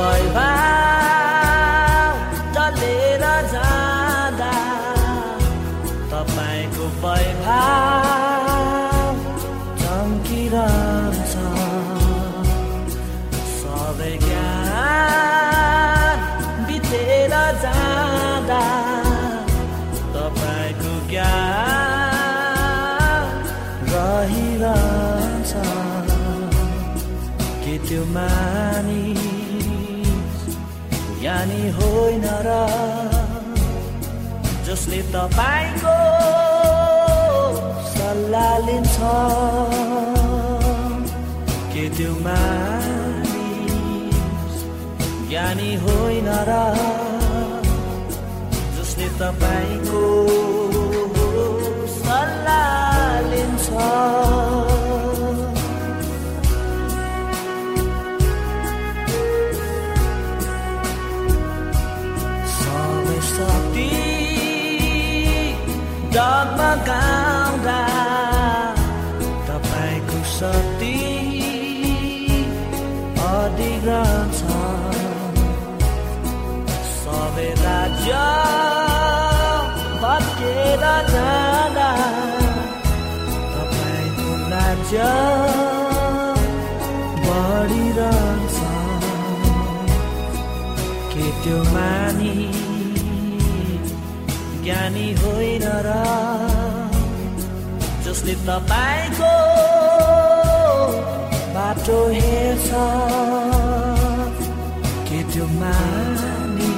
bye-bye. जसले तपाईँको सल्लाह लिन्छ। के त्यो ज्ञानी होइन र जसले तपाईँको तपाईँको बाटो हेर्छ। के त्यो मानी?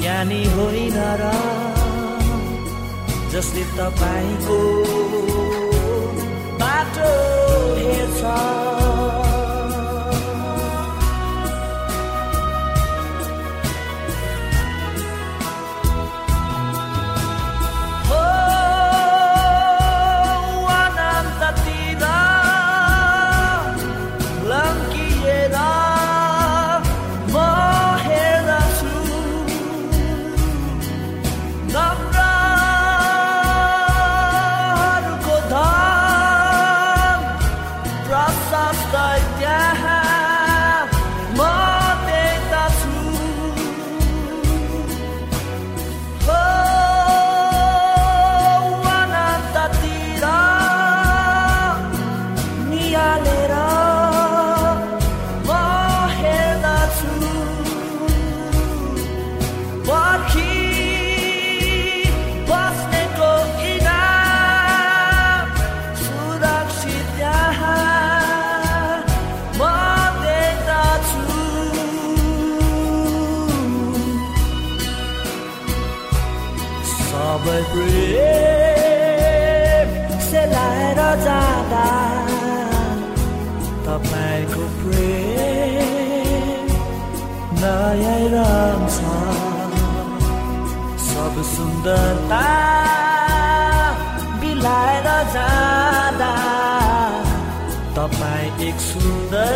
ज्ञानी होइन र जसले तपाईँको बाटो हेर्छ। बिलाएर जाँदा तपाईँ एक सुन्दर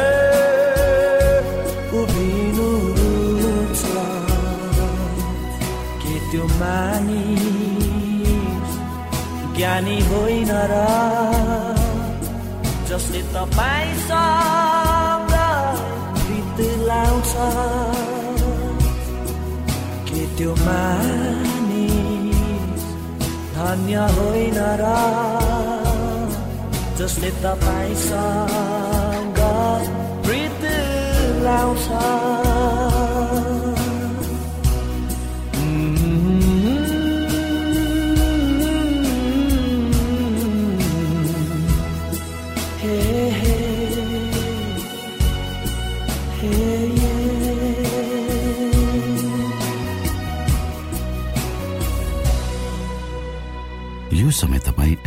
उभिनुहुन्छ के त्यो मानिस ज्ञानी होइन र जसले तपाईँसँग गीत लाउँछ? के त्यो मानिस धन्य होइन र जसले तपाईँसँग प्रीत लाउँछ।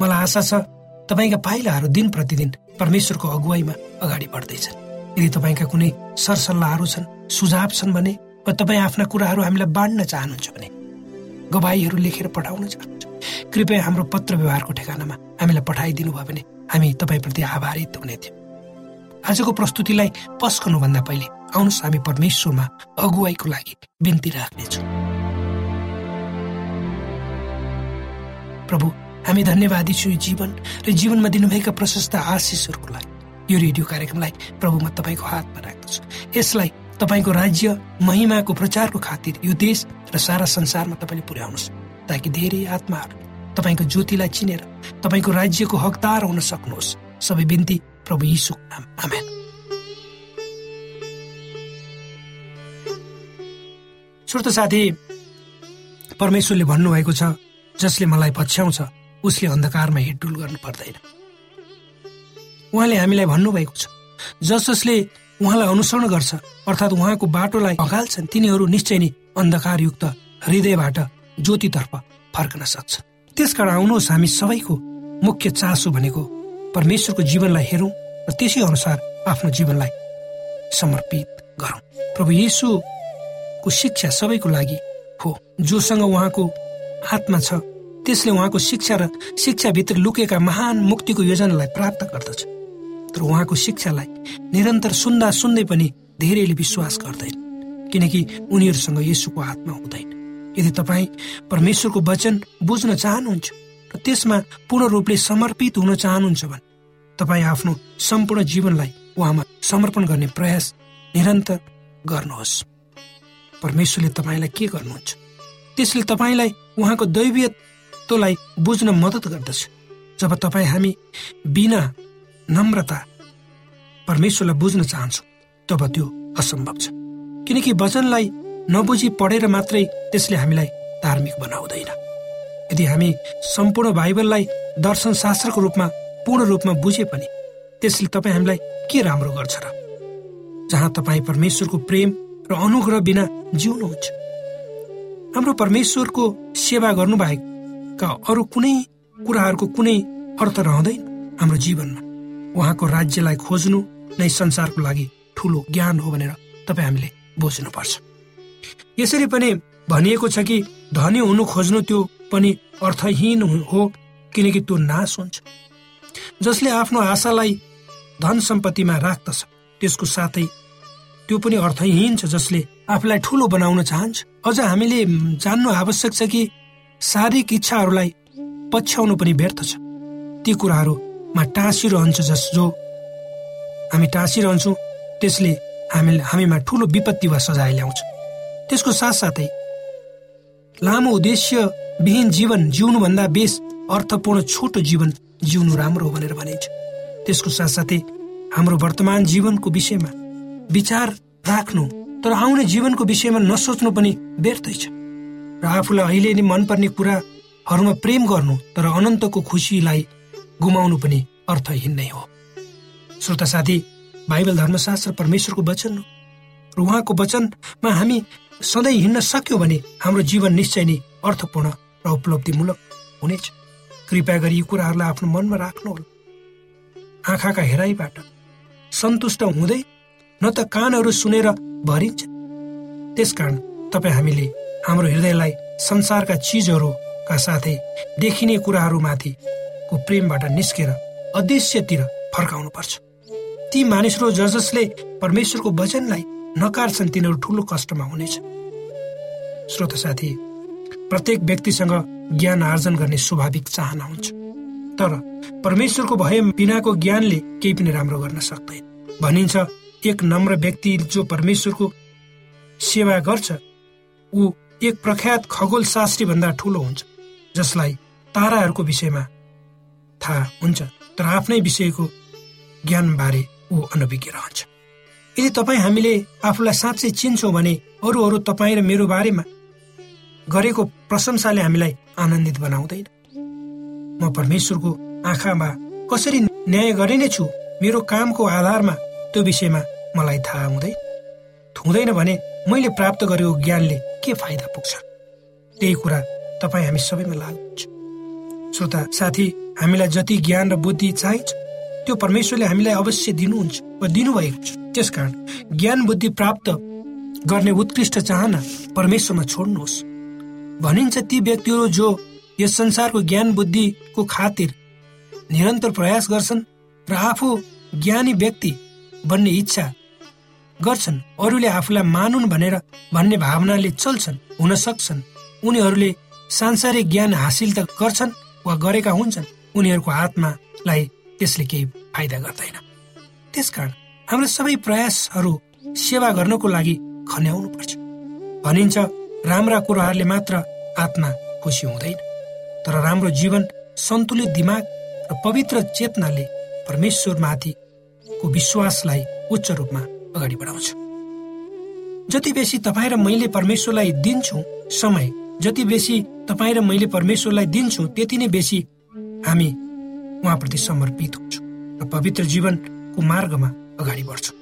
मलाई आशा छ तपाईँका पाइलाहरू दिन प्रतिदिन परमेश्वरको अगुवाईमा अगाडि बढ्दैछन्। यदि तपाईँका कुनै सरसल्लाहहरू छन् सुझाव छन् भने वा तपाईँ आफ्ना कुराहरू हामीलाई बाँड्न चाहनुहुन्छ भने गवाईहरू लेखेर पठाउन चाहनुहुन्छ। कृपया हाम्रो पत्र व्यवहारको ठेगानामा हामीलाई पठाइदिनु भयो भने हामी तपाईँप्रति आभारित हुने थियौँ। आजको प्रस्तुतिलाई पस्कनुभन्दा पहिले आउनुहोस् हामी परमेश्वरमा अगुवाईको लागि बिन्ती राख्नेछौँ। प्रभु हामी धन्यवादी छौँ जीवन र जीवनमा दिनुभएका प्रशस्त आशिषहरूको लागि। यो रेडियो कार्यक्रमलाई प्रभु म तपाईँको हातमा राख्दछु। यसलाई तपाईँको राज्य महिमाको प्रचारको खातिर यो देश र सारा संसारमा तपाईँले पुर्याउनुहोस् ताकि धेरै आत्माहरू तपाईँको ज्योतिलाई चिनेर तपाईँको राज्यको हकदार हुन सक्नुहोस्। सबै बिन्ती प्रभु नाम आमेन। श्रोत साथी परमेश्वरले भन्नुभएको छ जसले मलाई पछ्याउँछ उसले अन्धकारमा हिडडुल गर्नु पर्दैन। उहाँले हामीलाई भन्नुभएको छ जस जसले उहाँलाई अनुसरण गर्छ अर्थात् उहाँको बाटोलाई अगाल्छन् तिनीहरू निश्चय नै अन्धकारयुक्त हृदयबाट ज्योतितर्फ फर्कन सक्छ। त्यसकारण आउनुहोस् हामी सबैको मुख्य चासो भनेको परमेश्वरको जीवनलाई हेरौँ र त्यसै अनुसार आफ्नो जीवनलाई समर्पित गरौँ। प्रभु येशूको शिक्षा सबैको लागि हो। जोसँग उहाँको आत्मा छ त्यसले उहाँको शिक्षा र शिक्षाभित्र लुकेका महान मुक्तिको योजनालाई प्राप्त गर्दछ। तर उहाँको शिक्षालाई निरन्तर सुन्दा सुन्दै पनि धेरैले विश्वास गर्दैन किनकि उनीहरूसँग यसुको आत्मा हुँदैन। यदि तपाईँ परमेश्वरको वचन बुझ्न चाहनुहुन्छ र त्यसमा पूर्ण रूपले समर्पित हुन चाहनुहुन्छ भने तपाईँ आफ्नो सम्पूर्ण जीवनलाई उहाँमा समर्पण गर्ने प्रयास निरन्तर गर्नुहोस्। परमेश्वरले तपाईँलाई के गर्नुहुन्छ? त्यसले तपाईँलाई उहाँको दैवीयत्वलाई बुझ्न मद्दत गर्दछ। जब तपाईँ हामी बिना नम्रता परमेश्वरलाई बुझ्न चाहन्छौँ तब त्यो असम्भव छ। किनकि वचनलाई नबुझी पढेर मात्रै त्यसले हामीलाई धार्मिक बनाउँदैन। यदि हामी सम्पूर्ण बाइबललाई दर्शन शास्त्रको रूपमा पूर्ण रूपमा बुझे पनि त्यसले तपाईँ हामीलाई के राम्रो गर्छ र? जहाँ तपाईँ परमेश्वरको प्रेम र अनुग्रह बिना जिउनुहुन्छ। हाम्रो परमेश्वरको सेवा गर्नुबाहेकका अरू कुनै कुराहरूको कुनै अर्थ रहँदैन हाम्रो जीवनमा। उहाँको राज्यलाई खोज्नु नै संसारको लागि ठुलो ज्ञान हो भनेर तपाईँ हामीले बुझ्नुपर्छ। यसरी पनि भनिएको छ कि धनी हुनु खोज्नु त्यो पनि अर्थहीन हो किनकि त्यो नाश हुन्छ। जसले आफ्नो आशालाई धन सम्पत्तिमा राख्दछ त्यसको साथै त्यो पनि अर्थहीन छ जसले आफूलाई ठुलो बनाउन चाहन्छ। अझ हामीले जान्नु आवश्यक छ कि शारीरिक इच्छाहरूलाई पछ्याउनु पनि व्यर्थ छ। ती कुराहरूमा टाँसिरहन्छ जस जो हामी टाँसिरहन्छौँ त्यसले हामी हामीमा ठुलो विपत्ति वा सजाय ल्याउँछ। त्यसको साथसाथै लामो उद्देश्य विहीन जीवन जिउनुभन्दा बेस अर्थपूर्ण छोटो जीवन जिउनु राम्रो हो भनेर भनिन्छ। त्यसको साथसाथै हाम्रो वर्तमान जीवनको विषयमा विचार राख्नु तर आउने जीवनको विषयमा नसोच्नु पनि व्यर्थै छ। र आफूलाई अहिले नै मनपर्ने कुराहरूमा प्रेम गर्नु तर अनन्तको खुसीलाई गुमाउनु पनि अर्थहीन नै हो। श्रोता साथी बाइबल धर्मशास्त्र परमेश्वरको वचन हो र उहाँको वचनमा हामी सधैँ हिँड्न सक्यौँ भने हाम्रो जीवन निश्चय नै अर्थपूर्ण र उपलब्धिमूलक हुनेछ। कृपया गरी यी कुराहरूलाई आफ्नो मनमा राख्नुहोला। आँखाका हेराइबाट सन्तुष्ट हुँदै न त कानहरू सुनेर भरिन्छ। त्यसकारण तपाईँ हामीले हाम्रो हृदयलाई संसारका चिजहरूका साथै देखिने कुराहरूमाथिको प्रेमबाट निस्केर अदृश्यतिर फर्काउनु पर्छ ती मानिसहरू ज जसले परमेश्वरको वचनलाई नकार्छन् तिनीहरू ठुलो कष्टमा हुनेछ। श्रोत साथी प्रत्येक व्यक्तिसँग ज्ञान आर्जन गर्ने स्वाभाविक चाहना हुन्छ। तर परमेश्वरको भय बिनाको ज्ञानले केही पनि राम्रो गर्न सक्दैन। भनिन्छ एक नम्र व्यक्ति जो परमेश्वरको सेवा गर्छ ऊ एक प्रख्यात खगोल शास्त्री भन्दा ठुलो हुन्छ जसलाई ताराहरूको विषयमा थाहा हुन्छ तर आफ्नै विषयको ज्ञानबारे ऊ अनभिज्ञ रहन्छ। यदि तपाईँ हामीले आफूलाई साँच्चै चिन्छौँ भने अरू अरू तपाईँ र मेरो बारेमा गरेको प्रशंसाले हामीलाई आनन्दित बनाउँदैन। म परमेश्वरको आँखामा कसरी न्याय गरे नै छु मेरो कामको आधारमा त्यो विषयमा मलाई थाहा हुँदैन। हुँदैन भने मैले प्राप्त गरेको ज्ञानले के फाइदा पुग्छ? त्यही कुरा तपाईँ हामी सबैमा लागु हुन्छ। श्रोता साथी हामीलाई जति ज्ञान र बुद्धि चाहिन्छ त्यो परमेश्वरले हामीलाई अवश्य दिनुहुन्छ वा दिनुभएको छ। त्यसकारण ज्ञान बुद्धि प्राप्त गर्ने उत्कृष्ट चाहना परमेश्वरमा छोड्नुहोस्। भनिन्छ ती व्यक्तिहरू जो यस संसारको ज्ञान बुद्धिको खातिर निरन्तर प्रयास गर्छन् र आफू ज्ञानी व्यक्ति बन्ने इच्छा गर्छन्। अरूले आफूलाई मानुन् भनेर भन्ने भावनाले चल्छन् हुन सक्छन्। उनीहरूले सांसारिक ज्ञान हासिल त गर्छन् वा गरेका हुन्छन् उनीहरूको आत्मालाई त्यसले केही फाइदा गर्दैन। त्यसकारण हाम्रो सबै प्रयासहरू सेवा गर्नको लागि खन्याउनु पर्छ भनिन्छ राम्रा कुराहरूले मात्र आत्मा खुसी हुँदैन। तर राम्रो जीवन सन्तुलित दिमाग र पवित्र चेतनाले परमेश्वरमाथिको विश्वासलाई उच्च रूपमा अगाडि बढाउँछ। जति बेसी तपाईँ र मैले परमेश्वरलाई दिन्छौँ समय जति बेसी तपाईँ र मैले परमेश्वरलाई दिन्छौँ त्यति नै बेसी हामी उहाँप्रति समर्पित हुन्छौँ र पवित्र जीवनको मार्गमा अगाडि बढ्छौँ।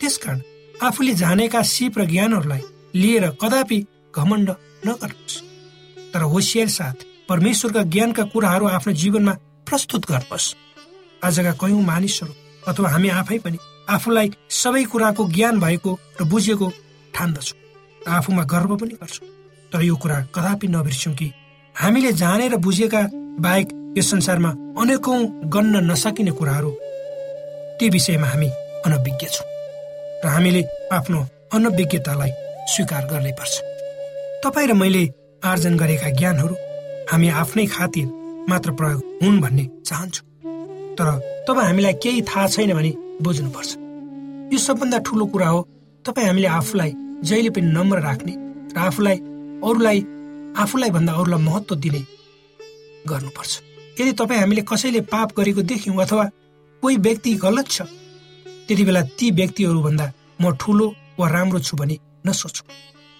त्यसकारण आफूले जानेका सिप र ज्ञानहरूलाई लिएर कदापि घमण्ड नगर्नुहोस्। तर होसियार साथ परमेश्वरका ज्ञानका कुराहरू आफ्नो जीवनमा प्रस्तुत गर्नुहोस्। आजका कयौँ मानिसहरू अथवा हामी आफै पनि आफूलाई सबै कुराको ज्ञान भएको र बुझेको ठान्दछौँ। आफूमा गर्व पनि गर्छौँ। तर यो कुरा कदापि नबिर्स्यौँ कि हामीले जानेर बुझेका बाहेक यस संसारमा अनेकौँ गन्न नसकिने कुराहरू ती विषयमा हामी अनभिज्ञ छौँ र हामीले आफ्नो अनभिज्ञतालाई स्वीकार गर्नै पर्छ। तपाईँ र मैले आर्जन गरेका ज्ञानहरू हामी आफ्नै खातिर मात्र प्रयोग हुन् भन्ने चाहन्छु। तर तब हामीलाई केही थाहा छैन भने बुझ्नुपर्छ यो सबभन्दा ठुलो कुरा हो तपाईँ हामीले आफूलाई जहिले पनि नम्र राख्ने र आफूलाई अरूलाई आफूलाई भन्दा अरूलाई महत्त्व दिने गर्नुपर्छ। यदि तपाईँ हामीले कसैले पाप गरेको देख्यौँ अथवा कोही व्यक्ति गलत छ त्यति बेला ती व्यक्तिहरूभन्दा म ठुलो वा राम्रो छु भने नसोचौँ।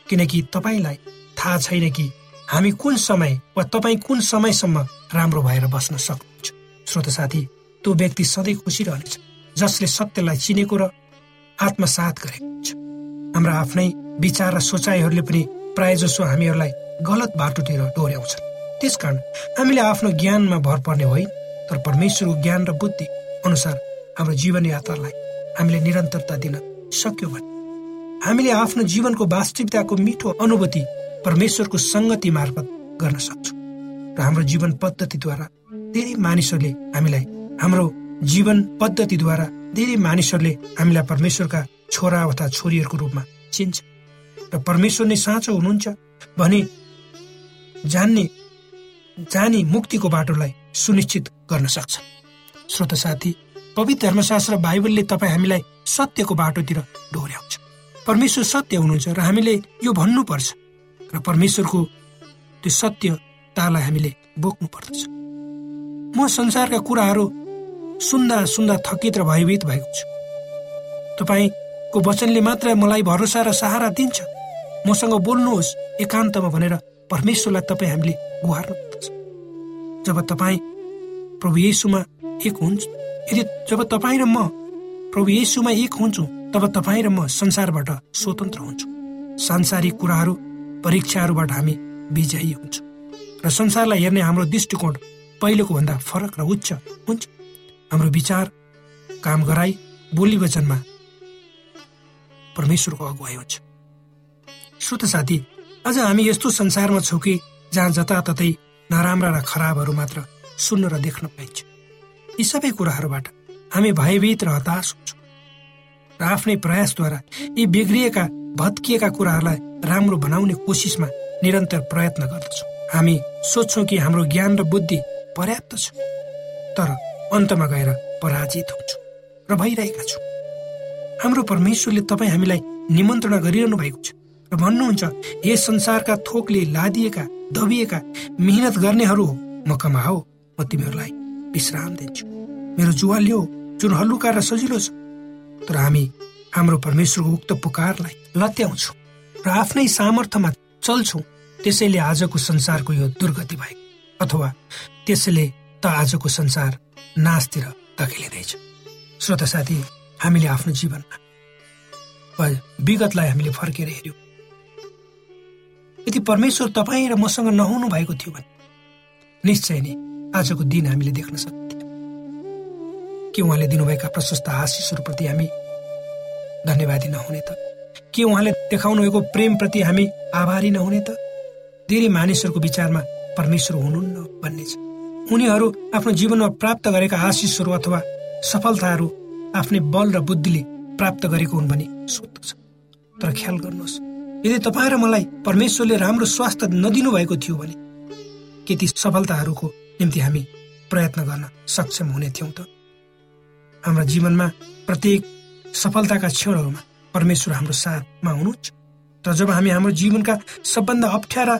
किनकि तपाईँलाई थाहा छैन कि हामी कुन समय वा तपाईँ कुन समयसम्म राम्रो भएर बस्न सक्नुहुन्छ। श्रोत साथी त्यो व्यक्ति सधैँ खुसी रहनेछ। जसले सत्यलाई चिनेको र आत्मसात गरेको हुन्छ हाम्रा आफ्नै विचार र सोचाइहरूले पनि प्राय जसो हामीहरूलाई गलत बाटोतिर डोर्याउँछन्। त्यसकारण हामीले आफ्नो ज्ञानमा भर पर्ने होइन तर परमेश्वरको ज्ञान र बुद्धि अनुसार हाम्रो जीवन यात्रालाई हामीले निरन्तरता दिन सक्यो भने। हामीले आफ्नो जीवनको वास्तविकताको मिठो अनुभूति परमेश्वरको सङ्गति मार्फत गर्न सक्छौँ। र हाम्रो जीवन पद्धतिद्वारा धेरै मानिसहरूले हामीलाई हाम्रो जीवन पद्धतिद्वारा धेरै मानिसहरूले हामीलाई परमेश्वरका छोरा अथवा छोरीहरूको रूपमा चिन्छ। र परमेश्वर नै साँचो हुनुहुन्छ भने जान्ने जानी मुक्तिको बाटोलाई सुनिश्चित गर्न सक्छ। श्रोत साथी पवित्र धर्मशास्त्र बाइबलले तपाईँ हामीलाई सत्यको बाटोतिर डोर्याउँछ परमेश्वर सत्य हुनुहुन्छ र हामीले यो भन्नुपर्छ। र परमेश्वरको त्यो सत्य तालाई हामीले बोक्नु पर्दछ म संसारका कुराहरू सुन्दा सुन्दा थकित र भयभीत भएको छु। तपाईँको वचनले मात्र मलाई भरोसा र सहारा दिन्छ। मसँग बोल्नुहोस् एकान्तमा भनेर परमेश्वरलाई तपाईँ हामीले पर्दछ जब तपाईँ प्रभु येसुमा एक हुन्छ यदि जब तपाईँ र म प्रभु येसुमा एक हुन्छु तब तपाईँ र म संसारबाट स्वतन्त्र हुन्छु। सांसारिक कुराहरू परीक्षाहरूबाट हामी विजयी हुन्छौँ। र संसारलाई हेर्ने हाम्रो दृष्टिकोण पहिलेको भन्दा फरक र उच्च हुन्छ। हाम्रो विचार काम गराई बोली वचनमा परमेश्वरको अगुवाई हुन्छ। श्रोत साथी अझ हामी यस्तो संसारमा छौँ कि जहाँ जताततै नराम्रा र खराबहरू मात्र सुन्न र देख्न पाइन्छ। यी सबै कुराहरूबाट हामी भयभीत र हताश हुन्छौँ। र आफ्नै प्रयासद्वारा यी बिग्रिएका भत्किएका कुराहरूलाई राम्रो बनाउने कोसिसमा निरन्तर प्रयत्न गर्दछौँ। हामी सोध्छौँ कि हाम्रो ज्ञान र बुद्धि पर्याप्त छ। तर अन्तमा गएर पराजित हुन्छौँ र भइरहेका छौँ। हाम्रो परमेश्वरले तपाईँ हामीलाई निमन्त्रणा गरिरहनु भएको छ र भन्नुहुन्छ यस संसारका थोकले लादिएका दबिएका मिहिनेत गर्नेहरू हो। म कमाओ म तिमीहरूलाई विश्राम दिन्छु। मेरो जुवा लियो जुन हल्लुका र सजिलो छ। तर हामी हाम्रो परमेश्वरको उक्त पुकारलाई लत्याउँछौँ र आफ्नै सामर्थ्यमा चल्छौँ। त्यसैले आजको संसारको यो दुर्गति भएको अथवा त्यसैले त आजको संसार नाचतिर धकेलिँदैछ श्रोता साथी हामीले आफ्नो जीवनमा विगतलाई हामीले फर्केर हेऱ्यौँ। यदि परमेश्वर तपाईँ र मसँग नहुनु भएको थियो भने निश्चय नै आजको दिन हामीले देख्न सक्थ्यौँ के उहाँले दिनुभएका प्रशस्त आशिषहरूप्रति हामी धन्यवादी नहुने त? के उहाँले देखाउनु भएको प्रेमप्रति हामी आभारी नहुने त? धेरै मानिसहरूको विचारमा परमेश्वर हुनुहुन्न भन्ने छ। उनीहरू आफ्नो जीवनमा प्राप्त गरेका आशिषहरू अथवा सफलताहरू आफ्नै बल र बुद्धिले प्राप्त गरेको हुन् भने सोध्दछ। तर ख्याल गर्नुहोस् यदि तपाईँ र मलाई परमेश्वरले राम्रो स्वास्थ्य नदिनु भएको थियो भने के ती सफलताहरूको निम्ति हामी प्रयत्न गर्न सक्षम हुने थियौँ त? हाम्रा जीवनमा प्रत्येक सफलताका क्षणहरूमा परमेश्वर हाम्रो साथमा हुनुहुन्छ। र जब हामी हाम्रो जीवनका सबभन्दा अप्ठ्यारा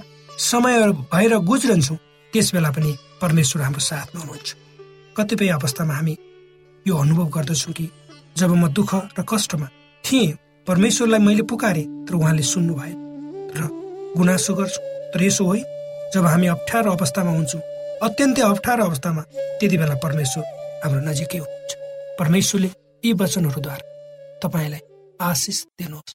समयहरू भएर गुज्रन्छौँ त्यस बेला पनि परमेश्वर हाम्रो साथमा हुनुहुन्छ। कतिपय अवस्थामा हामी यो अनुभव गर्दछौँ कि जब म दुःख र कष्टमा थिएँ परमेश्वरलाई मैले पुकारेँ तर उहाँले सुन्नु भएन। र गुनासो गर्छु तर यसो होइन जब हामी अप्ठ्यारो अवस्थामा हुन्छौँ अत्यन्तै अप्ठ्यारो अवस्थामा त्यति बेला परमेश्वर हाम्रो नजिकै हुनुहुन्छ। परमेश्वरले यी वचनहरूद्वारा तपाईँलाई आशिष दिनुहोस्।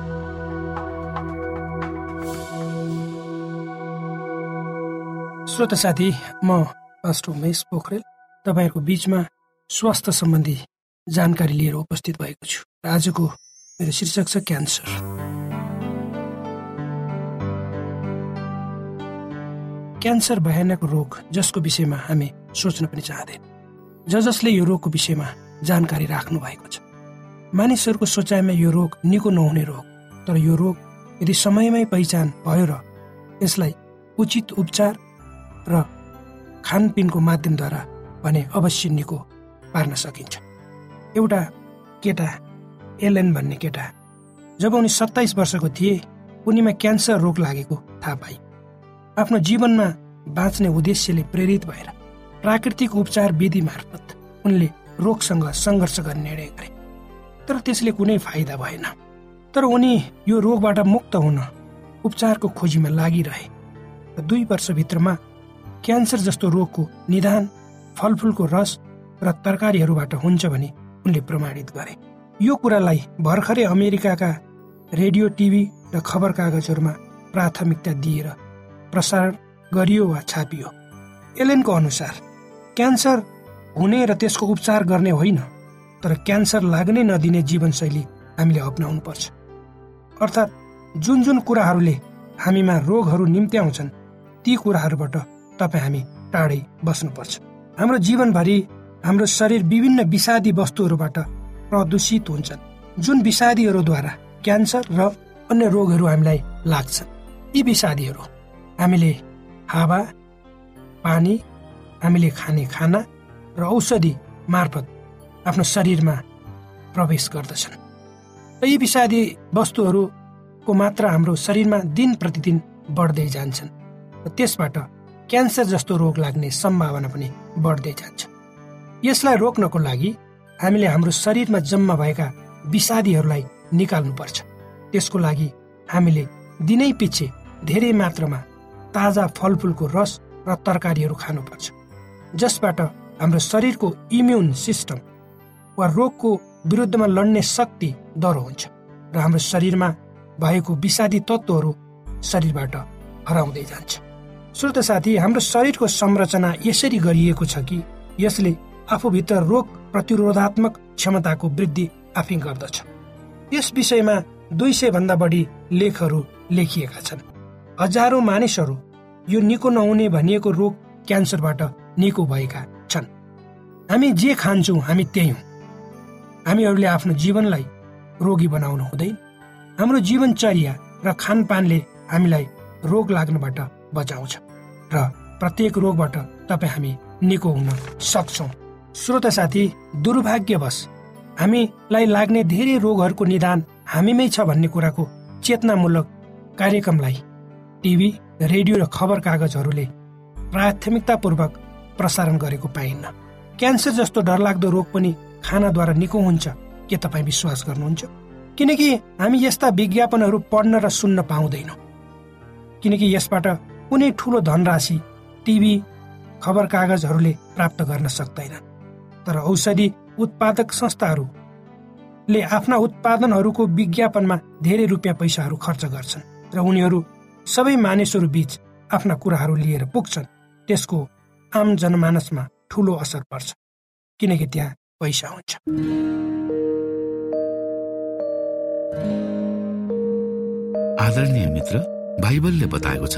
श्रोत साथी म पास्टर उमेश पोखरेल तपाईँहरूको बिचमा स्वास्थ्य सम्बन्धी जानकारी लिएर उपस्थित भएको छु। र आजको मेरो शीर्षक छ क्यान्सर। क्यान्सर भयानक रोग जसको विषयमा हामी सोच्न पनि चाहँदैन। ज जसले यो रोगको विषयमा जानकारी राख्नु भएको छ। मानिसहरूको सोचाइमा यो रोग निको नहुने रोग तर यो रोग यदि समयमै पहिचान भयो र यसलाई उचित उपचार र खानपिनको माध्यमद्वारा भने अवश्य निको पार्न सकिन्छ। एउटा केटा एलएन भन्ने केटा जब उनी सत्ताइस वर्षको थिए उनीमा क्यान्सर रोग लागेको थाहा पाए आफ्नो जीवनमा बाँच्ने उद्देश्यले प्रेरित भएर प्राकृतिक उपचार विधि मार्फत उनले रोगसँग सङ्घर्ष गर्ने निर्णय गरे। तर त्यसले कुनै फाइदा भएन। तर उनी यो रोगबाट मुक्त हुन उपचारको खोजीमा लागिरहे। र दुई वर्षभित्रमा क्यान्सर जस्तो रोगको निदान फलफुलको रस र तरकारीहरूबाट हुन्छ भने उनले प्रमाणित गरे। यो कुरालाई भर्खरै अमेरिकाका रेडियो टिभी र खबर कागजहरूमा प्राथमिकता दिएर प्रसारण गरियो वा छापियो। एलेनको अनुसार क्यान्सर हुने र त्यसको उपचार गर्ने होइन तर क्यान्सर लाग्नै नदिने जीवनशैली हामीले अप्नाउनु पर्छ अर्थात् जुन जुन कुराहरूले हामीमा रोगहरू निम्त्याउँछन् ती कुराहरूबाट तपाईँ हामी टाढै बस्नुपर्छ। हाम्रो जीवनभरि हाम्रो शरीर विभिन्न विषादी वस्तुहरूबाट प्रदूषित हुन्छन् जुन विषादीहरूद्वारा क्यान्सर र अन्य रोगहरू हामीलाई लाग्छन् यी विषादीहरू हामीले हावा पानी हामीले खाने खाना र औषधि मार्फत आफ्नो शरीरमा प्रवेश गर्दछन्। र यी विषादी वस्तुहरूको मात्रा हाम्रो शरीरमा दिन प्रतिदिन बढ्दै जान्छन्। र त्यसबाट क्यान्सर जस्तो रोग लाग्ने सम्भावना पनि बढ्दै जान्छ। यसलाई रोक्नको लागि हामीले हाम्रो शरीरमा जम्मा भएका विषादीहरूलाई निकाल्नुपर्छ। त्यसको लागि हामीले दिनै पछि धेरै मात्रामा ताजा फलफुलको रस र तरकारीहरू खानुपर्छ। जसबाट हाम्रो शरीरको इम्युन सिस्टम वा रोगको विरुद्धमा लड्ने शक्ति दह्रो हुन्छ र हाम्रो शरीरमा भएको विषादी तत्त्वहरू शरीरबाट हराउँदै जान्छ। श्रोत साथी हाम्रो शरीरको संरचना यसरी गरिएको छ कि? यसले आफूभित्र रोग प्रतिरोधात्मक क्षमताको वृद्धि आफै गर्दछ। यस विषयमा दुई सय भन्दा बढी लेखहरू लेखिएका छन्। हजारौं मानिसहरू यो निको नहुने भनिएको रोग क्यान्सरबाट निको भएका छन्। हामी जे खान्छौँ हामी त्यही हौँ। हामीहरूले आफ्नो जीवनलाई रोगी बनाउनु हुँदैन। हाम्रो जीवनचर्या र खानपानले हामीलाई रोग लाग्नबाट बचाउँछ। र प्रत्येक रोगबाट तपाईँ हामी निको हुन सक्छौँ। श्रोत साथी दुर्भाग्यवश हामीलाई लाग्ने धेरै रोगहरूको निदान हामीमै छ भन्ने कुराको चेतनामूलक कार्यक्रमलाई टिभी रेडियो र खबर कागजहरूले प्राथमिकतापूर्वक प्रसारण गरेको पाइन्न। क्यान्सर जस्तो डरलाग्दो रोग पनि खानाद्वारा निको हुन्छ के तपाईँ विश्वास गर्नुहुन्छ? किनकि हामी यस्ता विज्ञापनहरू पढ्न र सुन्न पाउँदैनौँ। किनकि यसबाट कुनै ठुलो धनराशि टिभी खबर कागजहरूले प्राप्त गर्न सक्दैन तर औषधि उत्पादक संस्थाहरूले आफ्ना उत्पादनहरूको विज्ञापनमा धेरै रुपियाँ पैसाहरू खर्च गर्छन् र उनीहरू सबै मानिसहरू बीच आफ्ना कुराहरू लिएर पुग्छन्। त्यसको आम जनमानसमा ठुलो असर पर्छ किनकि त्यहाँ पैसा हुन्छ। आदरणीय मित्र बाइबलले बताएको छ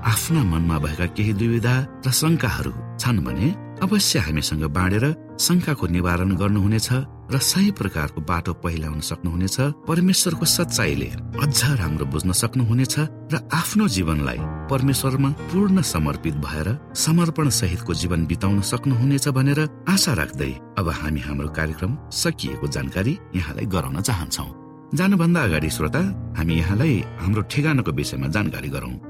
आफ्ना मनमा भएका केही दुविधा र शङ्काहरू छन् भने अवश्य हामीसँग बाँडेर शङ्काको निवारण गर्नुहुनेछ र सही प्रकारको बाटो पहिलाउन सक्नुहुनेछ परमेश्वरको सच्चाइले अझ राम्रो बुझ्न सक्नुहुनेछ र आफ्नो जीवनलाई परमेश्वरमा पूर्ण समर्पित भएर समर्पण सहितको जीवन बिताउन सक्नुहुनेछ भनेर आशा राख्दै अब हामी हाम्रो कार्यक्रम सकिएको जानकारी यहाँलाई गराउन चाहन्छौ। जानुभन्दा अगाडि श्रोता हामी यहाँलाई हाम्रो ठेगानाको विषयमा जानकारी गरौं।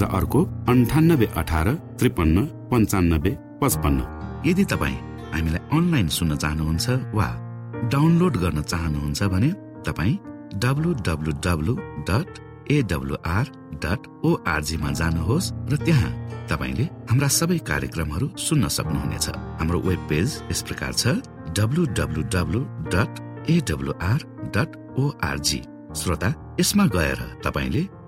र अर्को अन्ठानब्बे अठार त्रिपन्न पन्चानब्बे पचपन्न। यदि तपाईँ हामीलाई अनलाइन सुन्न चाहनुहुन्छ वा डाउनलोड गर्न चाहनुहुन्छ भने तपाईँ W W W dot AWR dot ओआरजीमा जानुहोस् र त्यहाँ तपाईँले हाम्रा सबै कार्यक्रमहरू सुन्न सक्नुहुनेछ। हाम्रो वेब पेज यस प्रकार छ W W W dot AWR dot ORG श्रोता यसमा गएर तपाईँले